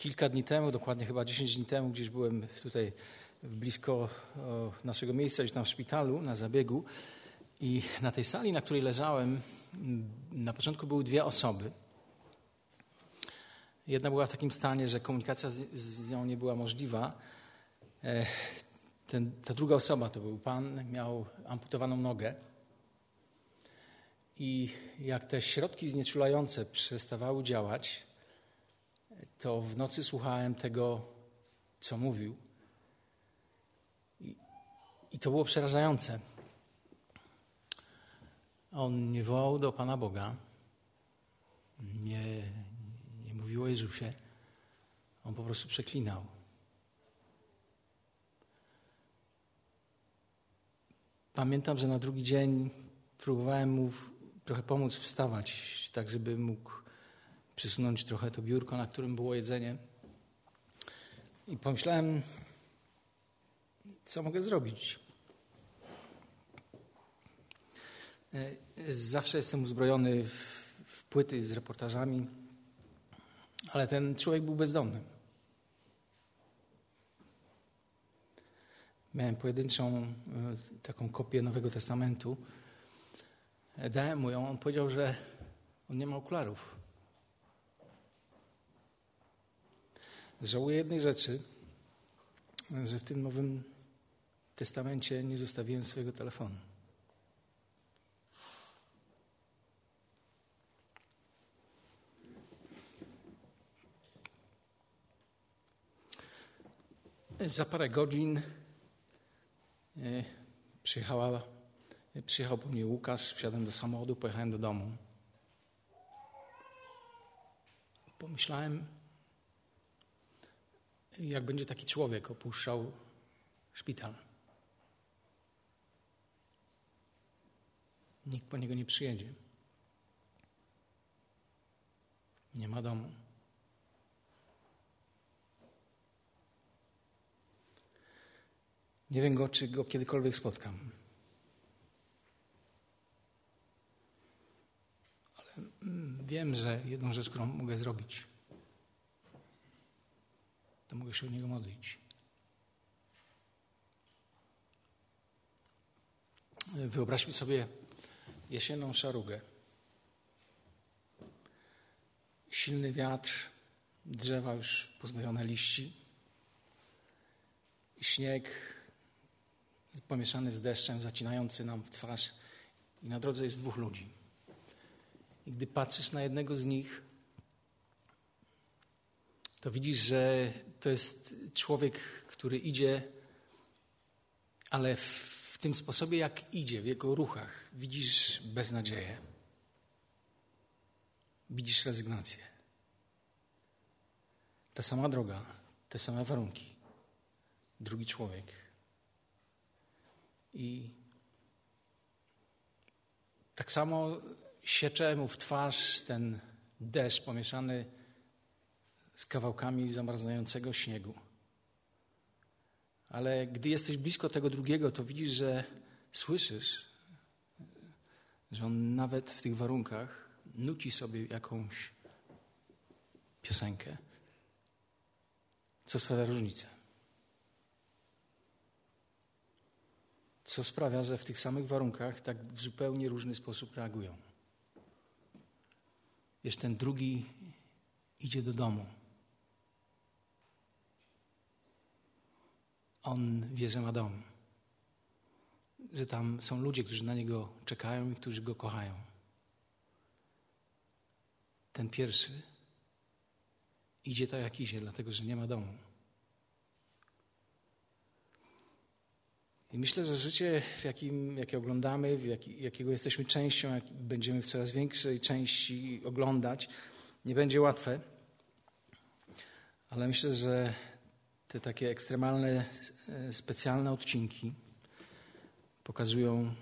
kilka dni temu, dokładnie chyba 10 dni temu, gdzieś byłem tutaj blisko naszego miejsca, gdzieś tam w szpitalu na zabiegu i na tej sali, na której leżałem, na początku były dwie osoby. Jedna była w takim stanie, że komunikacja z, z nią nie była możliwa. E, ten, ta druga osoba to był pan, miał amputowaną nogę. I jak te środki znieczulające przestawały działać, to w nocy słuchałem tego, co mówił. I, i to było przerażające. On nie wołał do Pana Boga, nie, nie mówił o Jezusie, on po prostu przeklinał. Pamiętam, że na drugi dzień próbowałem mu trochę pomóc wstawać, tak żeby mógł przysunąć trochę to biurko, na którym było jedzenie. I pomyślałem, co mogę zrobić. E, zawsze jestem uzbrojony w płyty z reportażami, ale ten człowiek był bezdomny. Miałem pojedynczą e, taką kopię Nowego Testamentu. E, dałem mu ją. On powiedział, że on nie ma okularów. Żałuję jednej rzeczy, że w tym Nowym Testamencie nie zostawiłem swojego telefonu. Za parę godzin e, przyjechała, przyjechał po mnie Łukasz, wsiadłem do samochodu, pojechałem do domu. Pomyślałem, jak będzie taki człowiek opuszczał szpital. Nikt po niego nie przyjedzie. Nie ma domu. Nie wiem go, czy go kiedykolwiek spotkam. Ale mm, wiem, że jedną rzecz, którą mogę zrobić, to mogę się o niego modlić. Wyobraźmy sobie jesienną szarugę. Silny wiatr, drzewa już pozbawione liści, śnieg pomieszany z deszczem, zacinający nam w twarz. I na drodze jest dwóch ludzi. I gdy patrzysz na jednego z nich, to widzisz, że to jest człowiek, który idzie, ale w tym sposobie, jak idzie, w jego ruchach, widzisz beznadzieję. Widzisz rezygnację. Ta sama droga, te same warunki. Drugi człowiek. I tak samo siecze mu w twarz ten deszcz pomieszany z kawałkami zamarzającego śniegu. Ale gdy jesteś blisko tego drugiego, to widzisz, że słyszysz, że on nawet w tych warunkach nuci sobie jakąś piosenkę, co sprawia różnicę. Co sprawia, że w tych samych warunkach tak w zupełnie różny sposób reagują. Wiesz, ten drugi idzie do domu. On wie, że ma dom. Że tam są ludzie, którzy na niego czekają i którzy go kochają. Ten pierwszy idzie tak jak idzie, dlatego że nie ma domu. I myślę, że życie, w jakim, jakie oglądamy, w jaki, jakiego jesteśmy częścią, jak będziemy w coraz większej części oglądać, nie będzie łatwe. Ale myślę, że te takie ekstremalne, e, specjalne odcinki pokazują,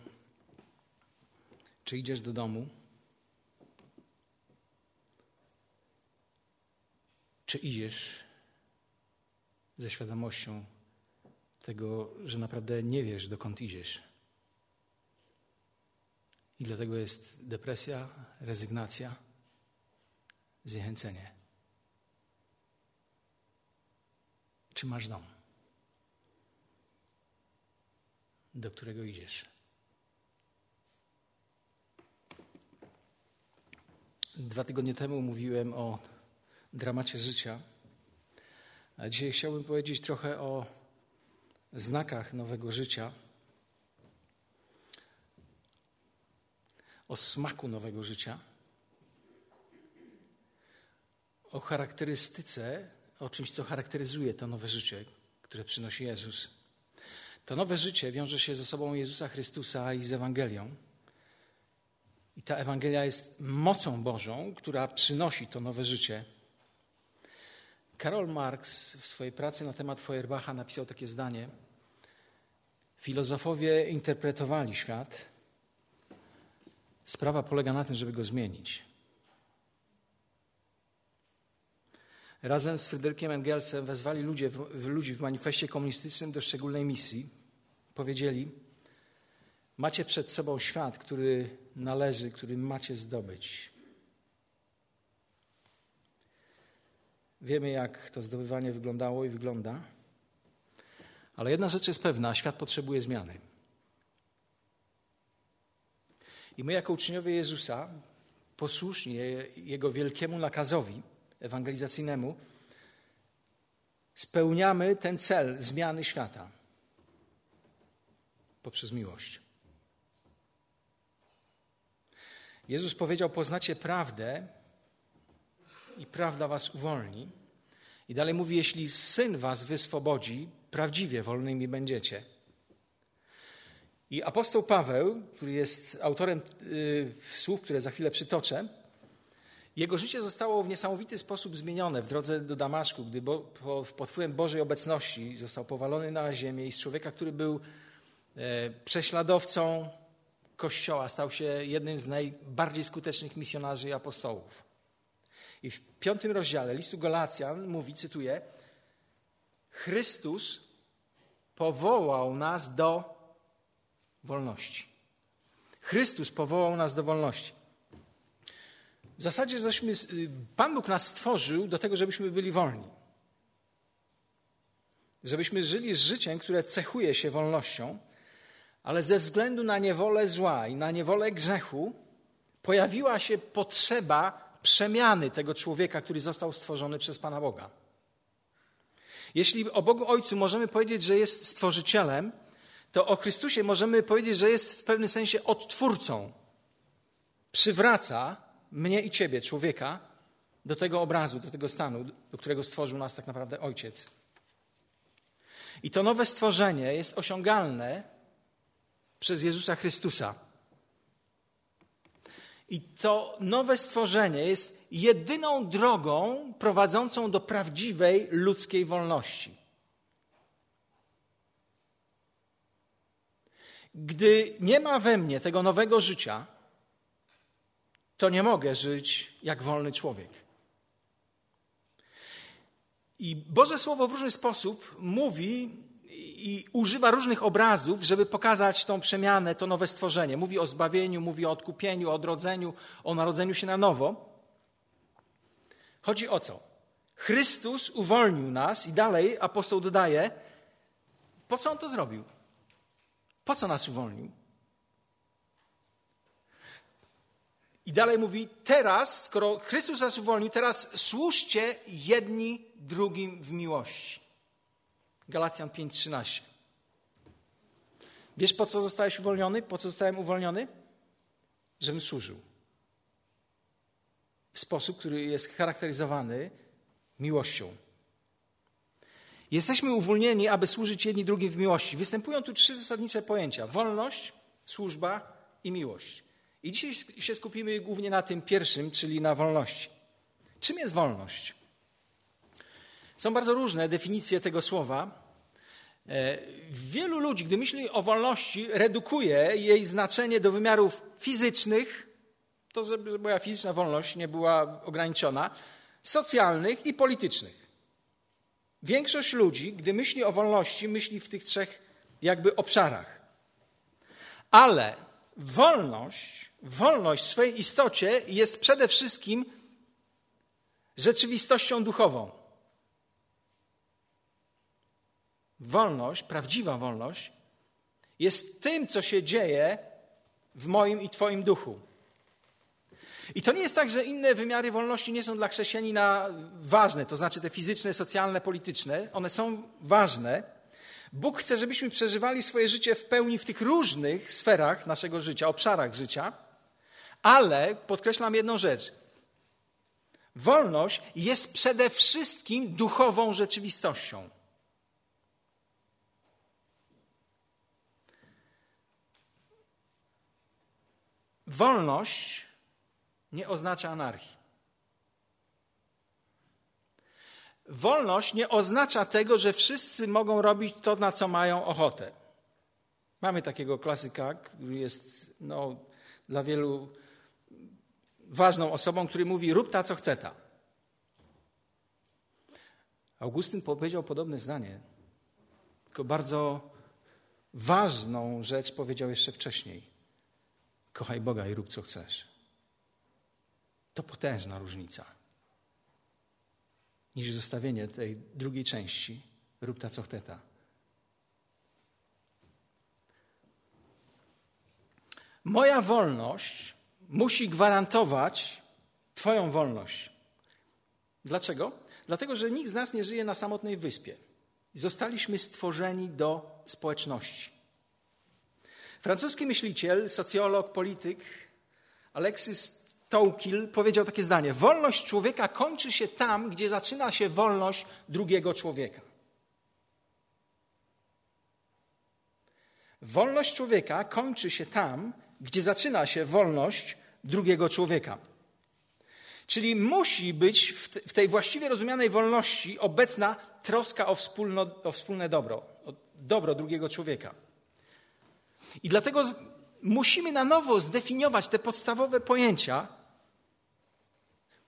czy idziesz do domu, czy idziesz ze świadomością tego, że naprawdę nie wiesz, dokąd idziesz. I dlatego jest depresja, rezygnacja, zniechęcenie. Czy masz dom, do którego idziesz? Dwa tygodnie temu mówiłem o dramacie życia, a dzisiaj chciałbym powiedzieć trochę o znakach nowego życia, o smaku nowego życia, o charakterystyce, o czymś, co charakteryzuje to nowe życie, które przynosi Jezus. To nowe życie wiąże się ze sobą Jezusa Chrystusa i z Ewangelią. I ta Ewangelia jest mocą Bożą, która przynosi to nowe życie. Karol Marx w swojej pracy na temat Feuerbacha napisał takie zdanie: Filozofowie interpretowali świat. Sprawa polega na tym, żeby go zmienić. Razem z Fryderykiem Engelsem wezwali w, ludzi w manifestie komunistycznym do szczególnej misji. Powiedzieli: Macie przed sobą świat, który należy, który macie zdobyć. Wiemy, jak to zdobywanie wyglądało i wygląda, ale jedna rzecz jest pewna: świat potrzebuje zmiany. I my, jako uczniowie Jezusa, posłuszni Jego wielkiemu nakazowi ewangelizacyjnemu, spełniamy ten cel zmiany świata poprzez miłość. Jezus powiedział: Poznacie prawdę i prawda was uwolni. I dalej mówi: Jeśli syn was wyswobodzi, prawdziwie wolnymi będziecie. I apostoł Paweł, który jest autorem y, słów, które za chwilę przytoczę, jego życie zostało w niesamowity sposób zmienione w drodze do Damaszku, gdy bo, po, pod wpływem Bożej obecności został powalony na ziemię i z człowieka, który był e, prześladowcą Kościoła, stał się jednym z najbardziej skutecznych misjonarzy i apostołów. I w piątym rozdziale listu Galacjan mówi, cytuję, Chrystus powołał nas do wolności. Chrystus powołał nas do wolności. W zasadzie żeśmy, y, Pan Bóg nas stworzył do tego, żebyśmy byli wolni. Żebyśmy żyli życiem, które cechuje się wolnością, ale ze względu na niewolę zła i na niewolę grzechu pojawiła się potrzeba przemiany tego człowieka, który został stworzony przez Pana Boga. Jeśli o Bogu Ojcu możemy powiedzieć, że jest stworzycielem, to o Chrystusie możemy powiedzieć, że jest w pewnym sensie odtwórcą. Przywraca mnie i ciebie, człowieka, do tego obrazu, do tego stanu, do którego stworzył nas tak naprawdę Ojciec. I to nowe stworzenie jest osiągalne przez Jezusa Chrystusa. I to nowe stworzenie jest jedyną drogą prowadzącą do prawdziwej ludzkiej wolności. Gdy nie ma we mnie tego nowego życia, to nie mogę żyć jak wolny człowiek. I Boże Słowo w różny sposób mówi i używa różnych obrazów, żeby pokazać tą przemianę, to nowe stworzenie. Mówi o zbawieniu, mówi o odkupieniu, o odrodzeniu, o narodzeniu się na nowo. Chodzi o co? Chrystus uwolnił nas i dalej apostoł dodaje, po co on to zrobił? Po co nas uwolnił? I dalej mówi, teraz, skoro Chrystus nas uwolnił, teraz służcie jedni drugim w miłości. Galacjan 5:13. Wiesz, po co zostałeś uwolniony? Po co zostałem uwolniony? Żebym służył. W sposób, który jest charakteryzowany miłością. Jesteśmy uwolnieni, aby służyć jedni drugim w miłości. Występują tu trzy zasadnicze pojęcia: wolność, służba i miłość. I dzisiaj się skupimy głównie na tym pierwszym, czyli na wolności. Czym jest wolność? Są bardzo różne definicje tego słowa. E, wielu ludzi, gdy myśli o wolności, redukuje jej znaczenie do wymiarów fizycznych, to żeby moja fizyczna wolność nie była ograniczona, socjalnych i politycznych. Większość ludzi, gdy myśli o wolności, myśli w tych trzech jakby obszarach. Ale wolność, wolność w swojej istocie jest przede wszystkim rzeczywistością duchową. wolność, prawdziwa wolność, jest tym, co się dzieje w moim i Twoim duchu. I to nie jest tak, że inne wymiary wolności nie są dla chrześcijanina ważne, to znaczy te fizyczne, socjalne, polityczne. One są ważne. Bóg chce, żebyśmy przeżywali swoje życie w pełni w tych różnych sferach naszego życia, obszarach życia, ale podkreślam jedną rzecz. Wolność jest przede wszystkim duchową rzeczywistością. Wolność nie oznacza anarchii. Wolność nie oznacza tego, że wszyscy mogą robić to, na co mają ochotę. Mamy takiego klasyka, który jest no, dla wielu ważną osobą, który mówi: rób ta, co chce ta. Augustyn powiedział podobne zdanie, tylko bardzo ważną rzecz powiedział jeszcze wcześniej. Kochaj Boga i rób, co chcesz. To potężna różnica niż zostawienie tej drugiej części rób ta, co chce ta. Moja wolność musi gwarantować Twoją wolność. Dlaczego? Dlatego, że nikt z nas nie żyje na samotnej wyspie. Zostaliśmy stworzeni do społeczności. Francuski myśliciel, socjolog, polityk Alexis Tocqueville powiedział takie zdanie: Wolność człowieka kończy się tam, gdzie zaczyna się wolność drugiego człowieka. Wolność człowieka kończy się tam, gdzie zaczyna się wolność drugiego człowieka. Czyli musi być w tej właściwie rozumianej wolności obecna troska o, wspólno, o wspólne dobro, o dobro drugiego człowieka. I dlatego musimy na nowo zdefiniować te podstawowe pojęcia.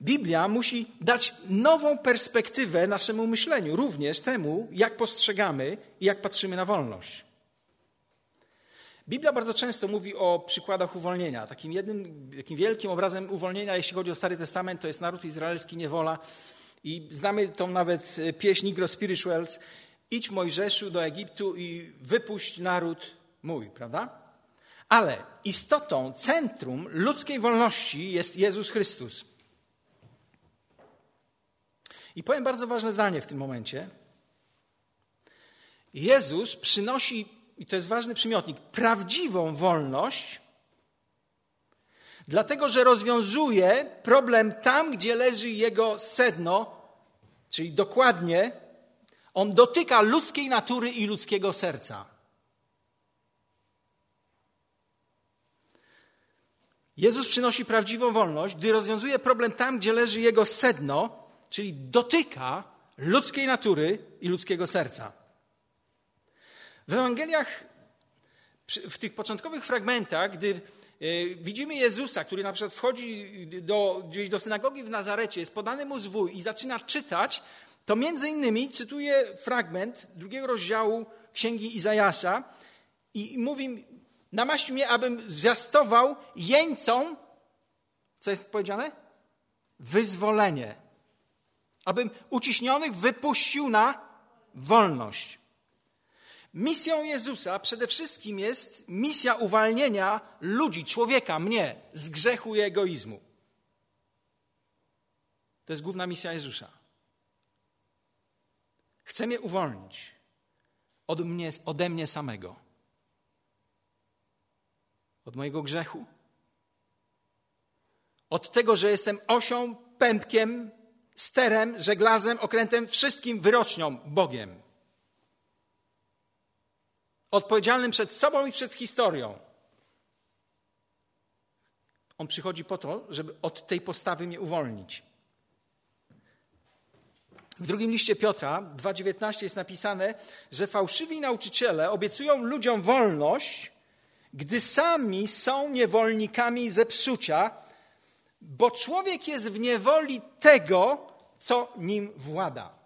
Biblia musi dać nową perspektywę naszemu myśleniu, również temu, jak postrzegamy i jak patrzymy na wolność. Biblia bardzo często mówi o przykładach uwolnienia. Takim jednym, takim wielkim obrazem uwolnienia, jeśli chodzi o Stary Testament, to jest naród izraelski, niewola. I znamy tą nawet e, pieśń Negro Spirituals. Idź Mojżeszu do Egiptu i wypuść naród mój, prawda? Ale istotą, centrum ludzkiej wolności jest Jezus Chrystus. I powiem bardzo ważne zdanie w tym momencie. Jezus przynosi i to jest ważny przymiotnik, prawdziwą wolność, dlatego że rozwiązuje problem tam, gdzie leży jego sedno, czyli dokładnie on dotyka ludzkiej natury i ludzkiego serca. Jezus przynosi prawdziwą wolność, gdy rozwiązuje problem tam, gdzie leży jego sedno, czyli dotyka ludzkiej natury i ludzkiego serca. W Ewangeliach, w tych początkowych fragmentach, gdy e, widzimy Jezusa, który na przykład wchodzi do, gdzieś do synagogi w Nazarecie, jest podany mu zwój i zaczyna czytać, to między innymi cytuję fragment drugiego rozdziału Księgi Izajasza i mówi, namaścił mnie, abym zwiastował jeńcom, co jest powiedziane? Wyzwolenie. Abym uciśnionych wypuścił na wolność. Misją Jezusa przede wszystkim jest misja uwalnienia ludzi, człowieka, mnie z grzechu i egoizmu. To jest główna misja Jezusa. Chce mnie uwolnić od mnie, ode mnie samego, od mojego grzechu, od tego, że jestem osią, pępkiem, sterem, żeglazem, okrętem, wszystkim wyrocznią, Bogiem odpowiedzialnym przed sobą i przed historią. On przychodzi po to, żeby od tej postawy mnie uwolnić. W drugim liście Piotra 2,19 jest napisane, że fałszywi nauczyciele obiecują ludziom wolność, gdy sami są niewolnikami zepsucia, bo człowiek jest w niewoli tego, co nim włada.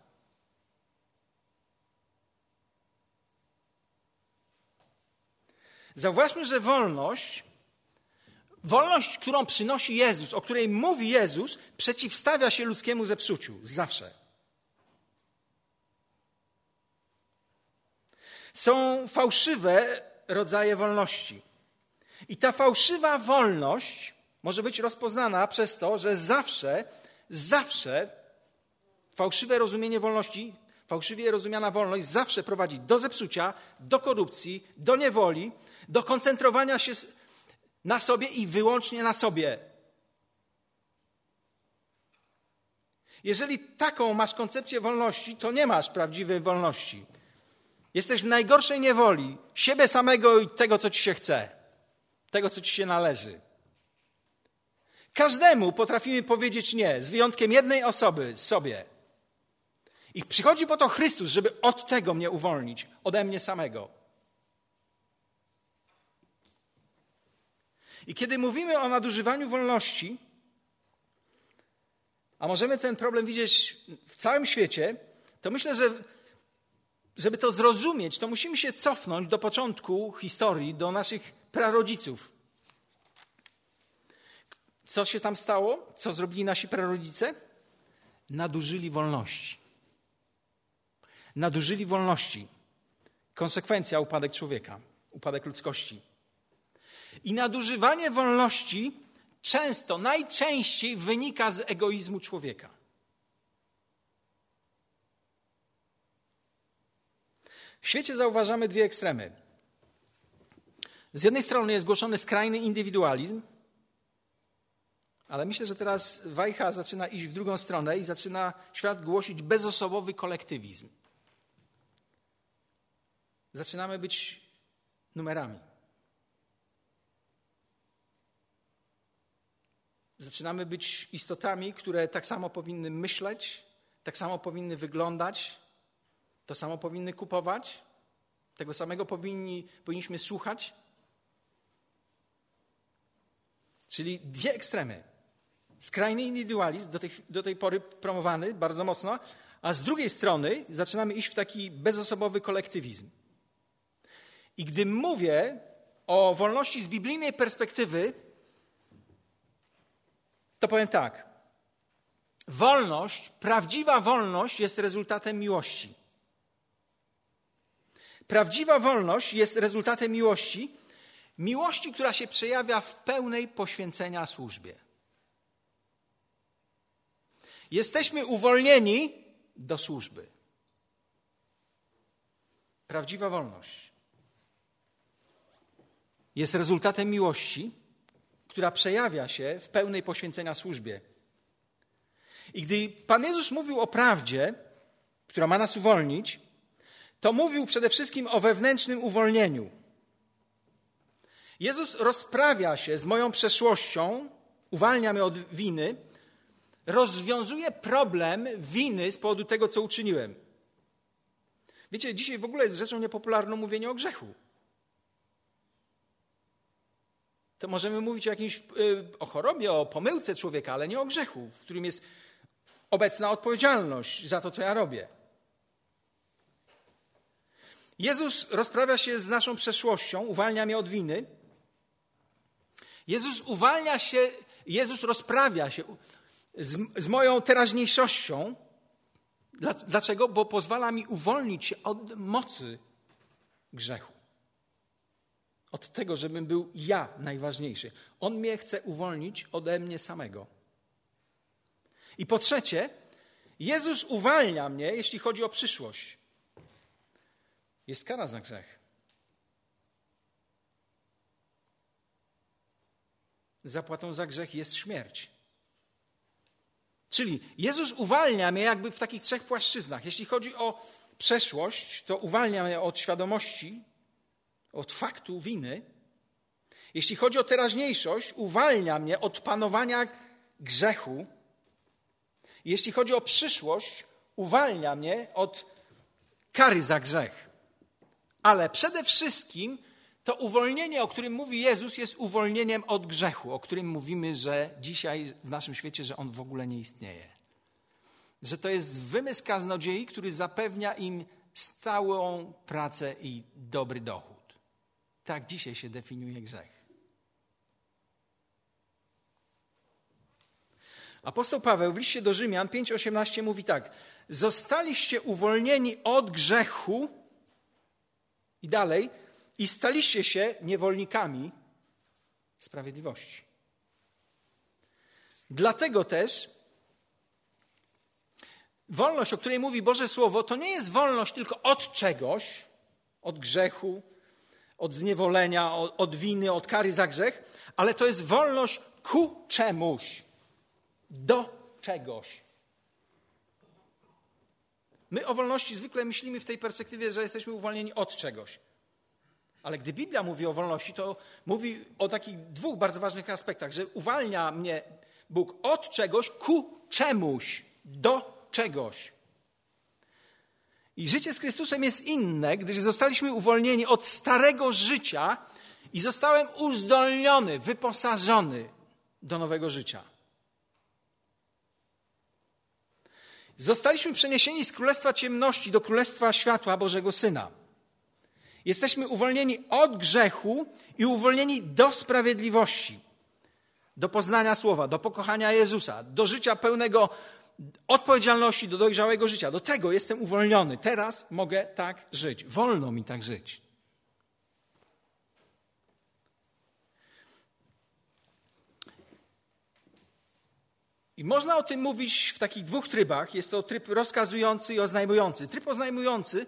Zauważmy, że wolność, wolność, którą przynosi Jezus, o której mówi Jezus, przeciwstawia się ludzkiemu zepsuciu. Zawsze. Są fałszywe rodzaje wolności. I ta fałszywa wolność może być rozpoznana przez to, że zawsze, zawsze fałszywe rozumienie wolności, fałszywie rozumiana wolność zawsze prowadzi do zepsucia, do korupcji, do niewoli, do koncentrowania się na sobie i wyłącznie na sobie. Jeżeli taką masz koncepcję wolności, to nie masz prawdziwej wolności. Jesteś w najgorszej niewoli siebie samego i tego, co ci się chce, tego, co ci się należy. Każdemu potrafimy powiedzieć nie, z wyjątkiem jednej osoby sobie. I przychodzi po to Chrystus, żeby od tego mnie uwolnić, ode mnie samego. I kiedy mówimy o nadużywaniu wolności, a możemy ten problem widzieć w całym świecie, to myślę, że żeby to zrozumieć, to musimy się cofnąć do początku historii, do naszych prarodziców. Co się tam stało? Co zrobili nasi prarodzice? Nadużyli wolności. Nadużyli wolności. Konsekwencja upadek człowieka, upadek ludzkości. I nadużywanie wolności często, najczęściej wynika z egoizmu człowieka. W świecie zauważamy dwie ekstremy. Z jednej strony jest głoszony skrajny indywidualizm, ale myślę, że teraz wajcha zaczyna iść w drugą stronę i zaczyna świat głosić bezosobowy kolektywizm. Zaczynamy być numerami. Zaczynamy być istotami, które tak samo powinny myśleć, tak samo powinny wyglądać, to samo powinny kupować, tego samego powinni, powinniśmy słuchać. Czyli dwie ekstremy. Skrajny indywidualizm, do tej, do tej pory promowany bardzo mocno, a z drugiej strony zaczynamy iść w taki bezosobowy kolektywizm. I gdy mówię o wolności z biblijnej perspektywy, to powiem tak. Wolność, prawdziwa wolność jest rezultatem miłości. Prawdziwa wolność jest rezultatem miłości, miłości, która się przejawia w pełnej poświęcenia służbie. Jesteśmy uwolnieni do służby. Prawdziwa wolność jest rezultatem miłości, która przejawia się w pełnej poświęcenia służbie. I gdy Pan Jezus mówił o prawdzie, która ma nas uwolnić, to mówił przede wszystkim o wewnętrznym uwolnieniu. Jezus rozprawia się z moją przeszłością, uwalnia mnie od winy, rozwiązuje problem winy z powodu tego, co uczyniłem. Wiecie, dzisiaj w ogóle jest rzeczą niepopularną mówienie o grzechu. To możemy mówić o jakimś, y, o chorobie, o pomyłce człowieka, ale nie o grzechu, w którym jest obecna odpowiedzialność za to, co ja robię. Jezus rozprawia się z naszą przeszłością, uwalnia mnie od winy. Jezus uwalnia się, Jezus rozprawia się z, z moją teraźniejszością. Dlaczego? Bo pozwala mi uwolnić się od mocy grzechu. Od tego, żebym był ja najważniejszy. On mnie chce uwolnić ode mnie samego. I po trzecie, Jezus uwalnia mnie, jeśli chodzi o przyszłość jest kara za grzech. Zapłatą za grzech jest śmierć. Czyli Jezus uwalnia mnie jakby w takich trzech płaszczyznach. Jeśli chodzi o przeszłość, to uwalnia mnie od świadomości, od faktu winy. Jeśli chodzi o teraźniejszość, uwalnia mnie od panowania grzechu. Jeśli chodzi o przyszłość, uwalnia mnie od kary za grzech. Ale przede wszystkim to uwolnienie, o którym mówi Jezus, jest uwolnieniem od grzechu, o którym mówimy, że dzisiaj w naszym świecie, że on w ogóle nie istnieje. Że to jest wymysł kaznodziei, który zapewnia im stałą pracę i dobry dochód. Tak dzisiaj się definiuje grzech. Apostoł Paweł w liście do Rzymian 5:18 mówi tak: Zostaliście uwolnieni od grzechu I dalej, i staliście się niewolnikami sprawiedliwości. Dlatego też wolność, o której mówi Boże Słowo, to nie jest wolność tylko od czegoś, od grzechu, od zniewolenia, od, od winy, od kary za grzech, ale to jest wolność ku czemuś, do czegoś. My o wolności zwykle myślimy w tej perspektywie, że jesteśmy uwolnieni od czegoś. Ale gdy Biblia mówi o wolności, to mówi o takich dwóch bardzo ważnych aspektach, że uwalnia mnie Bóg od czegoś ku czemuś, do czegoś. I życie z Chrystusem jest inne, gdyż zostaliśmy uwolnieni od starego życia i zostałem uzdolniony, wyposażony do nowego życia. Zostaliśmy przeniesieni z królestwa ciemności do królestwa światła Bożego Syna. Jesteśmy uwolnieni od grzechu i uwolnieni do sprawiedliwości, do poznania słowa, do pokochania Jezusa, do życia pełnego odpowiedzialności, do dojrzałego życia. Do tego jestem uwolniony. Teraz mogę tak żyć. Wolno mi tak żyć. I można o tym mówić w takich dwóch trybach. Jest to tryb rozkazujący i oznajmujący. Tryb oznajmujący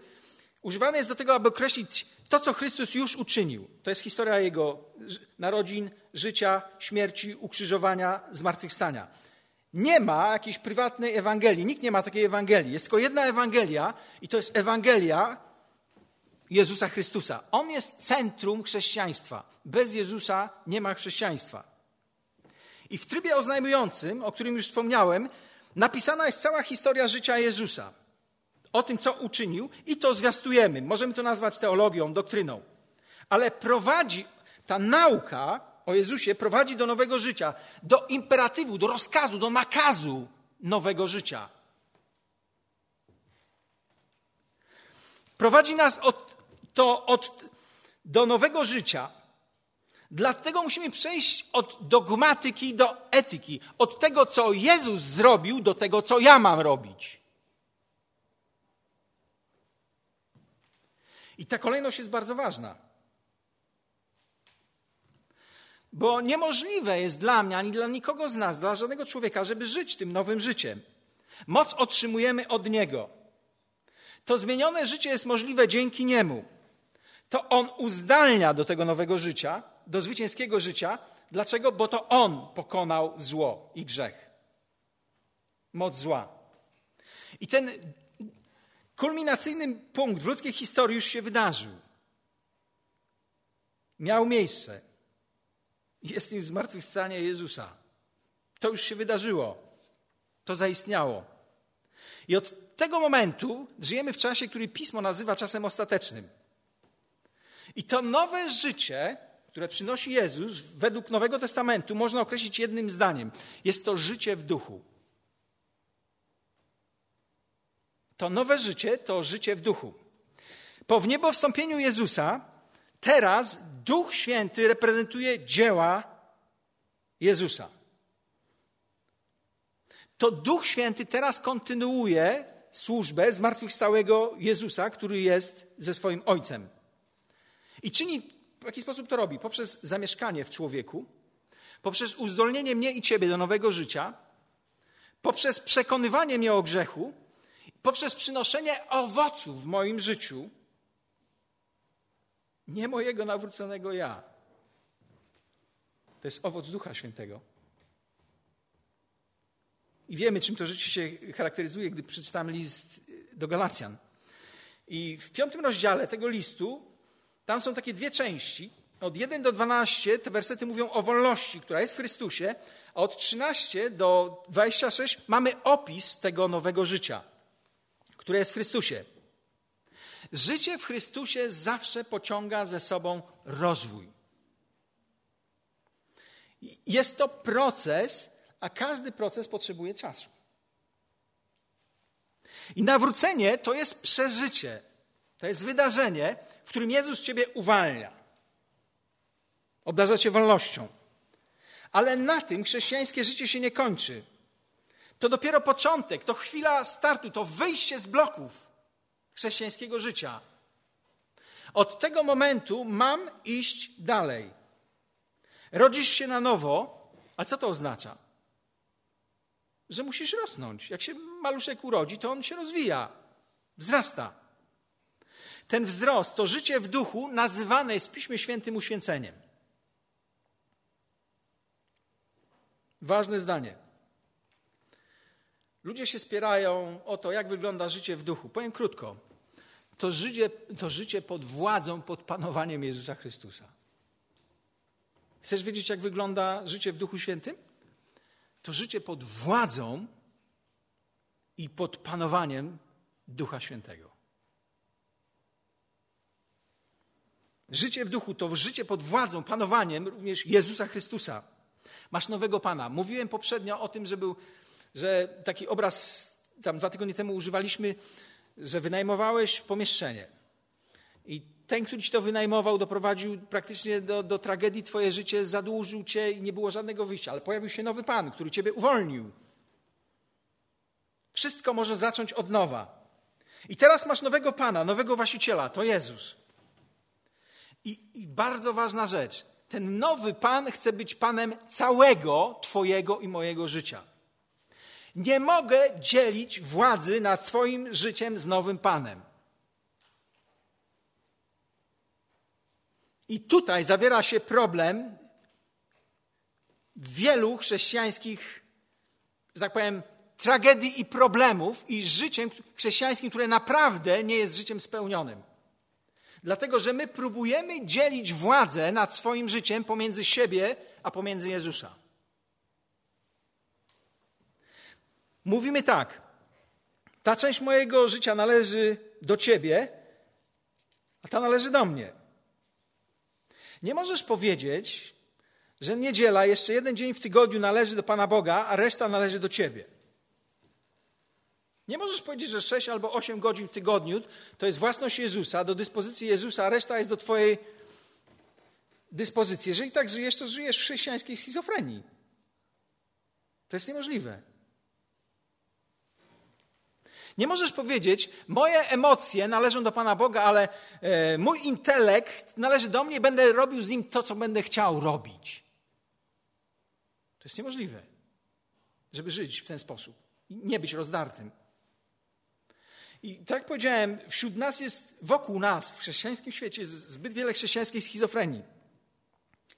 używany jest do tego, aby określić to, co Chrystus już uczynił. To jest historia Jego narodzin, życia, śmierci, ukrzyżowania, zmartwychwstania. Nie ma jakiejś prywatnej Ewangelii. Nikt nie ma takiej Ewangelii. Jest tylko jedna Ewangelia i to jest Ewangelia Jezusa Chrystusa. On jest centrum chrześcijaństwa. Bez Jezusa nie ma chrześcijaństwa. I w trybie oznajmującym, o którym już wspomniałem, napisana jest cała historia życia Jezusa. O tym, co uczynił, i to zwiastujemy. Możemy to nazwać teologią, doktryną. Ale prowadzi, ta nauka o Jezusie prowadzi do nowego życia, do imperatywu, do rozkazu, do nakazu nowego życia. Prowadzi nas od, to od, do nowego życia, Dlatego musimy przejść od dogmatyki do etyki, od tego, co Jezus zrobił, do tego, co ja mam robić. I ta kolejność jest bardzo ważna. Bo niemożliwe jest dla mnie, ani dla nikogo z nas, dla żadnego człowieka, żeby żyć tym nowym życiem. Moc otrzymujemy od Niego. To zmienione życie jest możliwe dzięki Niemu. To On uzdalnia do tego nowego życia do zwycięskiego życia. Dlaczego? Bo to On pokonał zło i grzech. Moc zła. I ten kulminacyjny punkt w ludzkiej historii już się wydarzył. Miał miejsce. Jest nim zmartwychwstanie Jezusa. To już się wydarzyło. To zaistniało. I od tego momentu żyjemy w czasie, który pismo nazywa czasem ostatecznym. I to nowe życie które przynosi Jezus, według Nowego Testamentu można określić jednym zdaniem. Jest to życie w duchu. To nowe życie to życie w duchu. Po wniebowstąpieniu Jezusa, teraz Duch Święty reprezentuje dzieła Jezusa. To Duch Święty teraz kontynuuje służbę zmartwychwstałego Jezusa, który jest ze swoim Ojcem. I czyni w jaki sposób to robi? Poprzez zamieszkanie w człowieku, poprzez uzdolnienie mnie i ciebie do nowego życia, poprzez przekonywanie mnie o grzechu, poprzez przynoszenie owoców w moim życiu, nie mojego nawróconego ja. To jest owoc Ducha Świętego. I wiemy, czym to życie się charakteryzuje, gdy przeczytamy list do Galacjan. I w piątym rozdziale tego listu tam są takie dwie części. Od 1 do 12 te wersety mówią o wolności, która jest w Chrystusie, a od 13 do 26 mamy opis tego nowego życia, które jest w Chrystusie. Życie w Chrystusie zawsze pociąga ze sobą rozwój. Jest to proces, a każdy proces potrzebuje czasu. I nawrócenie to jest przeżycie, to jest wydarzenie, w którym Jezus ciebie uwalnia. Obdarza cię wolnością. Ale na tym chrześcijańskie życie się nie kończy. To dopiero początek, to chwila startu, to wyjście z bloków chrześcijańskiego życia. Od tego momentu mam iść dalej. Rodzisz się na nowo, a co to oznacza? Że musisz rosnąć. Jak się maluszek urodzi, to on się rozwija, wzrasta. Ten wzrost, to życie w duchu nazywane jest w Piśmie Świętym uświęceniem. Ważne zdanie. Ludzie się spierają o to, jak wygląda życie w duchu. Powiem krótko. To życie, to życie pod władzą, pod panowaniem Jezusa Chrystusa. Chcesz wiedzieć, jak wygląda życie w Duchu Świętym? To życie pod władzą i pod panowaniem Ducha Świętego. Życie w duchu to życie pod władzą, panowaniem również Jezusa Chrystusa. Masz nowego Pana. Mówiłem poprzednio o tym, że był, że taki obraz tam dwa tygodnie temu używaliśmy, że wynajmowałeś pomieszczenie. I ten, który ci to wynajmował, doprowadził praktycznie do, do tragedii twoje życie, zadłużył cię i nie było żadnego wyjścia. Ale pojawił się nowy Pan, który ciebie uwolnił. Wszystko może zacząć od nowa. I teraz masz nowego Pana, nowego właściciela, to Jezus. I, I, bardzo ważna rzecz. Ten nowy Pan chce być Panem całego Twojego i mojego życia. Nie mogę dzielić władzy nad swoim życiem z nowym Panem. I tutaj zawiera się problem wielu chrześcijańskich, że tak powiem, tragedii i problemów i życiem chrześcijańskim, które naprawdę nie jest życiem spełnionym. Dlatego, że my próbujemy dzielić władzę nad swoim życiem pomiędzy siebie a pomiędzy Jezusa. Mówimy tak: ta część mojego życia należy do Ciebie, a ta należy do mnie. Nie możesz powiedzieć, że niedziela, jeszcze jeden dzień w tygodniu należy do Pana Boga, a reszta należy do Ciebie. Nie możesz powiedzieć, że 6 albo 8 godzin w tygodniu to jest własność Jezusa, do dyspozycji Jezusa, a reszta jest do Twojej dyspozycji. Jeżeli tak żyjesz, to żyjesz w chrześcijańskiej schizofrenii. To jest niemożliwe. Nie możesz powiedzieć, moje emocje należą do Pana Boga, ale e, mój intelekt należy do mnie będę robił z nim to, co będę chciał robić. To jest niemożliwe, żeby żyć w ten sposób i nie być rozdartym. I tak jak powiedziałem, wśród nas jest, wokół nas, w chrześcijańskim świecie jest zbyt wiele chrześcijańskiej schizofrenii.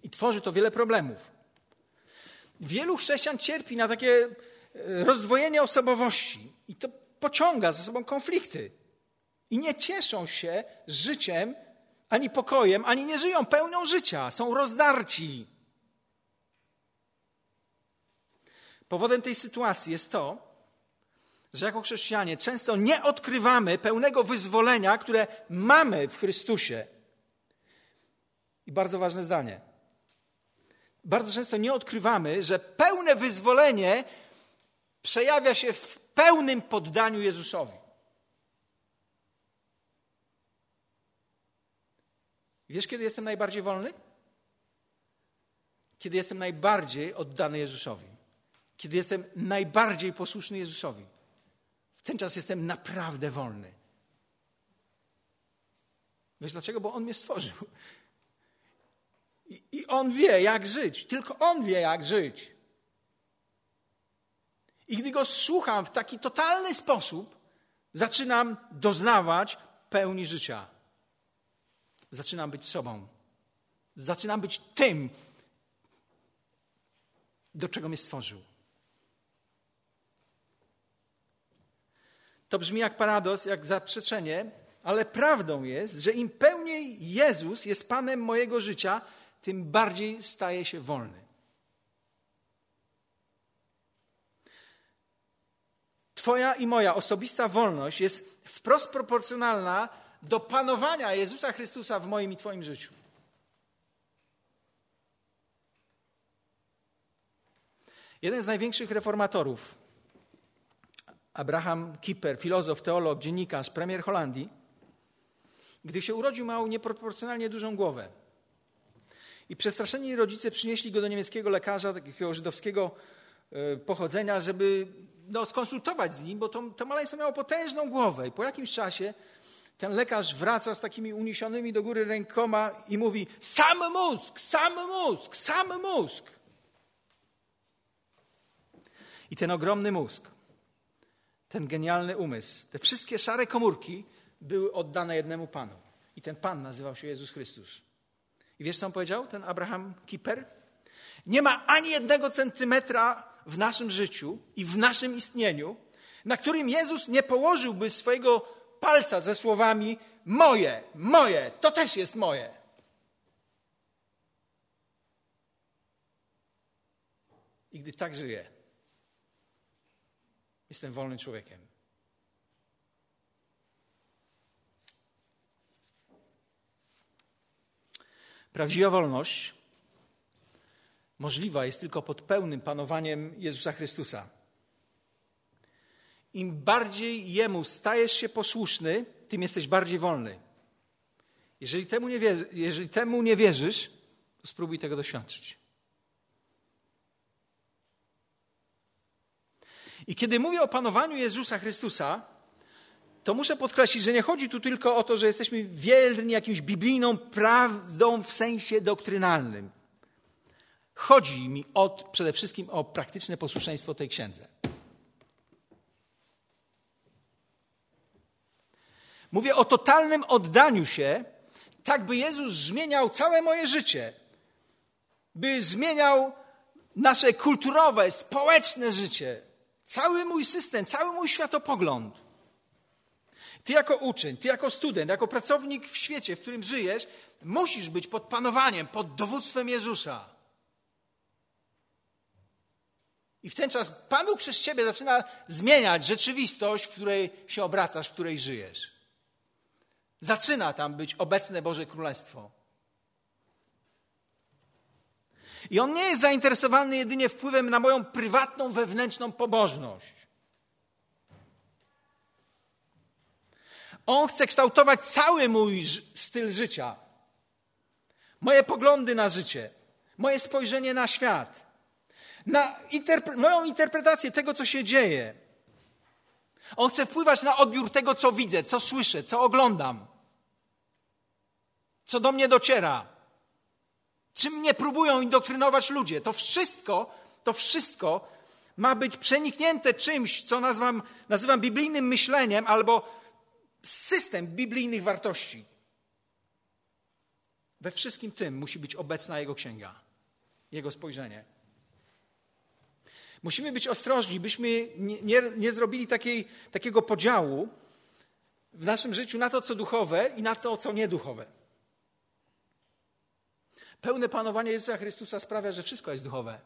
I tworzy to wiele problemów. Wielu chrześcijan cierpi na takie e, rozdwojenie osobowości. I to pociąga za sobą konflikty. I nie cieszą się życiem, ani pokojem, ani nie żyją pełnią życia. Są rozdarci. Powodem tej sytuacji jest to, że jako chrześcijanie często nie odkrywamy pełnego wyzwolenia, które mamy w Chrystusie. I bardzo ważne zdanie. Bardzo często nie odkrywamy, że pełne wyzwolenie przejawia się w pełnym poddaniu Jezusowi. Wiesz, kiedy jestem najbardziej wolny? Kiedy jestem najbardziej oddany Jezusowi. Kiedy jestem najbardziej posłuszny Jezusowi. W ten czas jestem naprawdę wolny. Wiesz dlaczego? Bo On mnie stworzył. I, I On wie, jak żyć. Tylko On wie, jak żyć. I gdy go słucham w taki totalny sposób, zaczynam doznawać pełni życia. Zaczynam być sobą. Zaczynam być tym, do czego mnie stworzył. To brzmi jak paradoks, jak zaprzeczenie, ale prawdą jest, że im pełniej Jezus jest Panem mojego życia, tym bardziej staje się wolny. Twoja i moja osobista wolność jest wprost proporcjonalna do panowania Jezusa Chrystusa w moim i Twoim życiu. Jeden z największych reformatorów, Abraham Kipper, filozof, teolog, dziennikarz, premier Holandii, gdy się urodził, miał nieproporcjonalnie dużą głowę. I przestraszeni rodzice przynieśli go do niemieckiego lekarza, takiego żydowskiego e, pochodzenia, żeby no, skonsultować z nim, bo to, to maleństwo miało potężną głowę. I po jakimś czasie ten lekarz wraca z takimi uniesionymi do góry rękoma i mówi: Sam mózg, sam mózg, sam mózg. I ten ogromny mózg, ten genialny umysł, te wszystkie szare komórki były oddane jednemu panu. I ten pan nazywał się Jezus Chrystus. I wiesz, co on powiedział, ten Abraham Kiper? Nie ma ani jednego centymetra w naszym życiu i w naszym istnieniu, na którym Jezus nie położyłby swojego palca ze słowami: Moje, moje, to też jest moje. I gdy tak żyję, jestem wolnym człowiekiem. Prawdziwa wolność możliwa jest tylko pod pełnym panowaniem Jezusa Chrystusa. Im bardziej Jemu stajesz się posłuszny, tym jesteś bardziej wolny. Jeżeli temu nie, jeżeli temu nie wierzysz, to spróbuj tego doświadczyć. I kiedy mówię o panowaniu Jezusa Chrystusa, to muszę podkreślić, że nie chodzi tu tylko o to, że jesteśmy wierni jakimś biblijną prawdą w sensie doktrynalnym. Chodzi mi o, przede wszystkim o praktyczne posłuszeństwo tej księdze. Mówię o totalnym oddaniu się, tak by Jezus zmieniał całe moje życie, by zmieniał nasze kulturowe, społeczne życie, cały mój system, cały mój światopogląd. Ty jako uczeń, ty jako student, jako pracownik w świecie, w którym żyjesz, musisz być pod panowaniem, pod dowództwem Jezusa. I w ten czas Pan Bóg przez ciebie zaczyna zmieniać rzeczywistość, w której się obracasz, w której żyjesz. Zaczyna tam być obecne Boże Królestwo. I on nie jest zainteresowany jedynie wpływem na moją prywatną, wewnętrzną pobożność. On chce kształtować cały mój styl życia, moje poglądy na życie, moje spojrzenie na świat, na interpre moją interpretację tego, co się dzieje. On chce wpływać na odbiór tego, co widzę, co słyszę, co oglądam, co do mnie dociera, czym mnie próbują indoktrynować ludzie. To wszystko, to wszystko ma być przeniknięte czymś, co nazywam, nazywam biblijnym myśleniem albo system biblijnych wartości. We wszystkim tym musi być obecna Jego księga, Jego spojrzenie. Musimy być ostrożni, byśmy nie, nie, nie zrobili takiej, takiego podziału w naszym życiu na to, co duchowe i na to, co nieduchowe. Pełne panowanie Jezusa Chrystusa sprawia, że wszystko jest duchowe.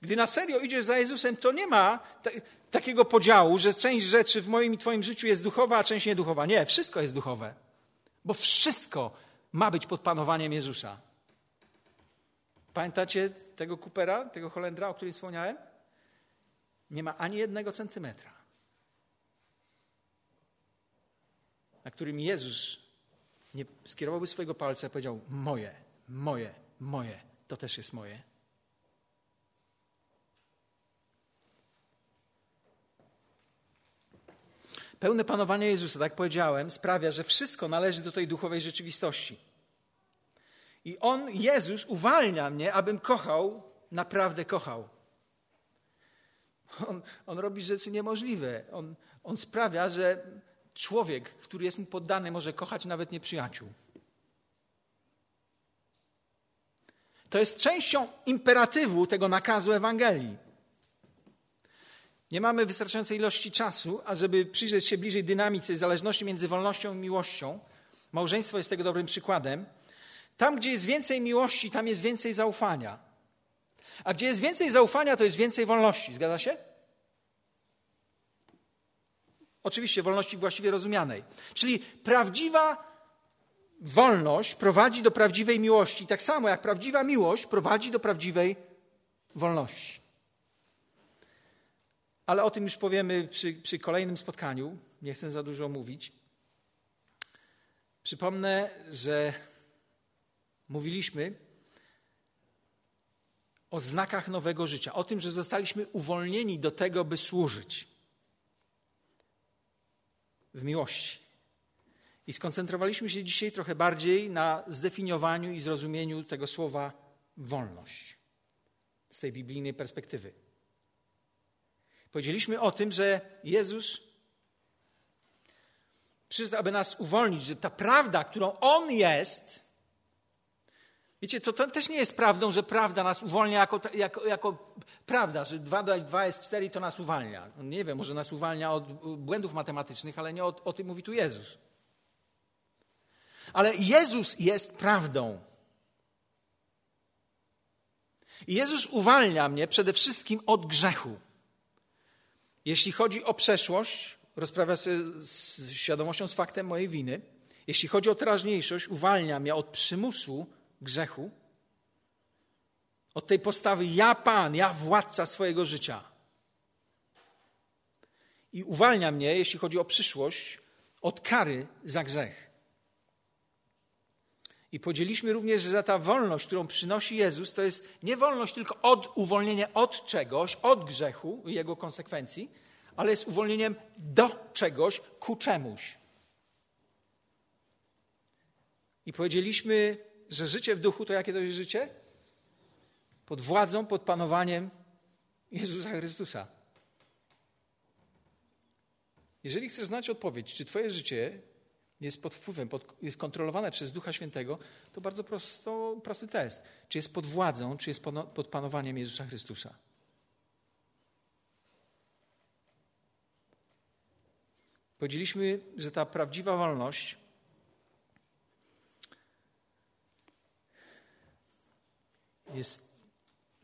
Gdy na serio idziesz za Jezusem, to nie ma takiego podziału, że część rzeczy w moim i Twoim życiu jest duchowa, a część nieduchowa. Nie, wszystko jest duchowe. Bo wszystko ma być pod panowaniem Jezusa. Pamiętacie tego Coopera, tego Holendra, o którym wspomniałem? Nie ma ani jednego centymetra, na którym Jezus nie skierowałby swojego palca i powiedział: Moje, moje, moje, to też jest moje. Pełne panowanie Jezusa, tak powiedziałem, sprawia, że wszystko należy do tej duchowej rzeczywistości. I On, Jezus, uwalnia mnie, abym kochał, naprawdę kochał. On, on robi rzeczy niemożliwe. On, on sprawia, że człowiek, który jest mu poddany, może kochać nawet nieprzyjaciół. To jest częścią imperatywu tego nakazu Ewangelii. Nie mamy wystarczającej ilości czasu, ażeby przyjrzeć się bliżej dynamice zależności między wolnością i miłością. Małżeństwo jest tego dobrym przykładem. Tam, gdzie jest więcej miłości, tam jest więcej zaufania. A gdzie jest więcej zaufania, to jest więcej wolności. Zgadza się? Oczywiście wolności właściwie rozumianej. Czyli prawdziwa wolność prowadzi do prawdziwej miłości, tak samo jak prawdziwa miłość prowadzi do prawdziwej wolności. Ale o tym już powiemy przy, przy kolejnym spotkaniu. Nie chcę za dużo mówić. Przypomnę, że mówiliśmy o znakach nowego życia, o tym, że zostaliśmy uwolnieni do tego, by służyć w miłości. I skoncentrowaliśmy się dzisiaj trochę bardziej na zdefiniowaniu i zrozumieniu tego słowa wolność z tej biblijnej perspektywy. Powiedzieliśmy o tym, że Jezus przyszedł, aby nas uwolnić, że ta prawda, którą On jest, wiecie, to, to też nie jest prawdą, że prawda nas uwolnia jako, jako, jako prawda, że 2 do 2 jest 4 to nas uwalnia. No nie wiem, może nas uwalnia od błędów matematycznych, ale nie o, o tym mówi tu Jezus. Ale Jezus jest prawdą. I Jezus uwalnia mnie przede wszystkim od grzechu. Jeśli chodzi o przeszłość, rozprawia się z świadomością, z faktem mojej winy. Jeśli chodzi o teraźniejszość, uwalnia mnie od przymusu grzechu, od tej postawy ja Pan, ja władca swojego życia. I uwalnia mnie, jeśli chodzi o przyszłość, od kary za grzech. I podzieliśmy również, że za ta wolność, którą przynosi Jezus, to jest nie wolność tylko od uwolnienia od czegoś, od grzechu i jego konsekwencji, ale jest uwolnieniem do czegoś, ku czemuś. I powiedzieliśmy, że życie w duchu to jakie to jest życie? Pod władzą, pod panowaniem Jezusa Chrystusa. Jeżeli chcesz znać odpowiedź, czy Twoje życie jest pod wpływem, pod, jest kontrolowane przez Ducha Świętego, to bardzo prosto, prosty test. Czy jest pod władzą, czy jest pod, pod panowaniem Jezusa Chrystusa. Powiedzieliśmy, że ta prawdziwa wolność jest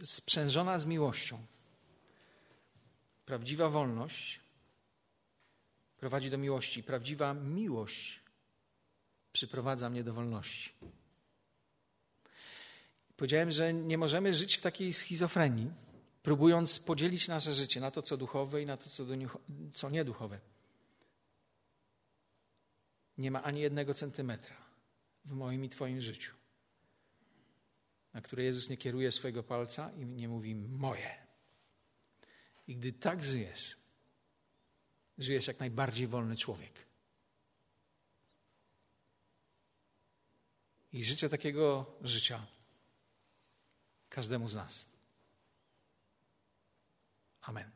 sprzężona z miłością. Prawdziwa wolność prowadzi do miłości. Prawdziwa miłość przyprowadza mnie do wolności. Powiedziałem, że nie możemy żyć w takiej schizofrenii, próbując podzielić nasze życie na to, co duchowe i na to, co, co nieduchowe. Nie ma ani jednego centymetra w moim i Twoim życiu, na które Jezus nie kieruje swojego palca i nie mówi moje. I gdy tak żyjesz, żyjesz jak najbardziej wolny człowiek. I życzę takiego życia każdemu z nas. Amen.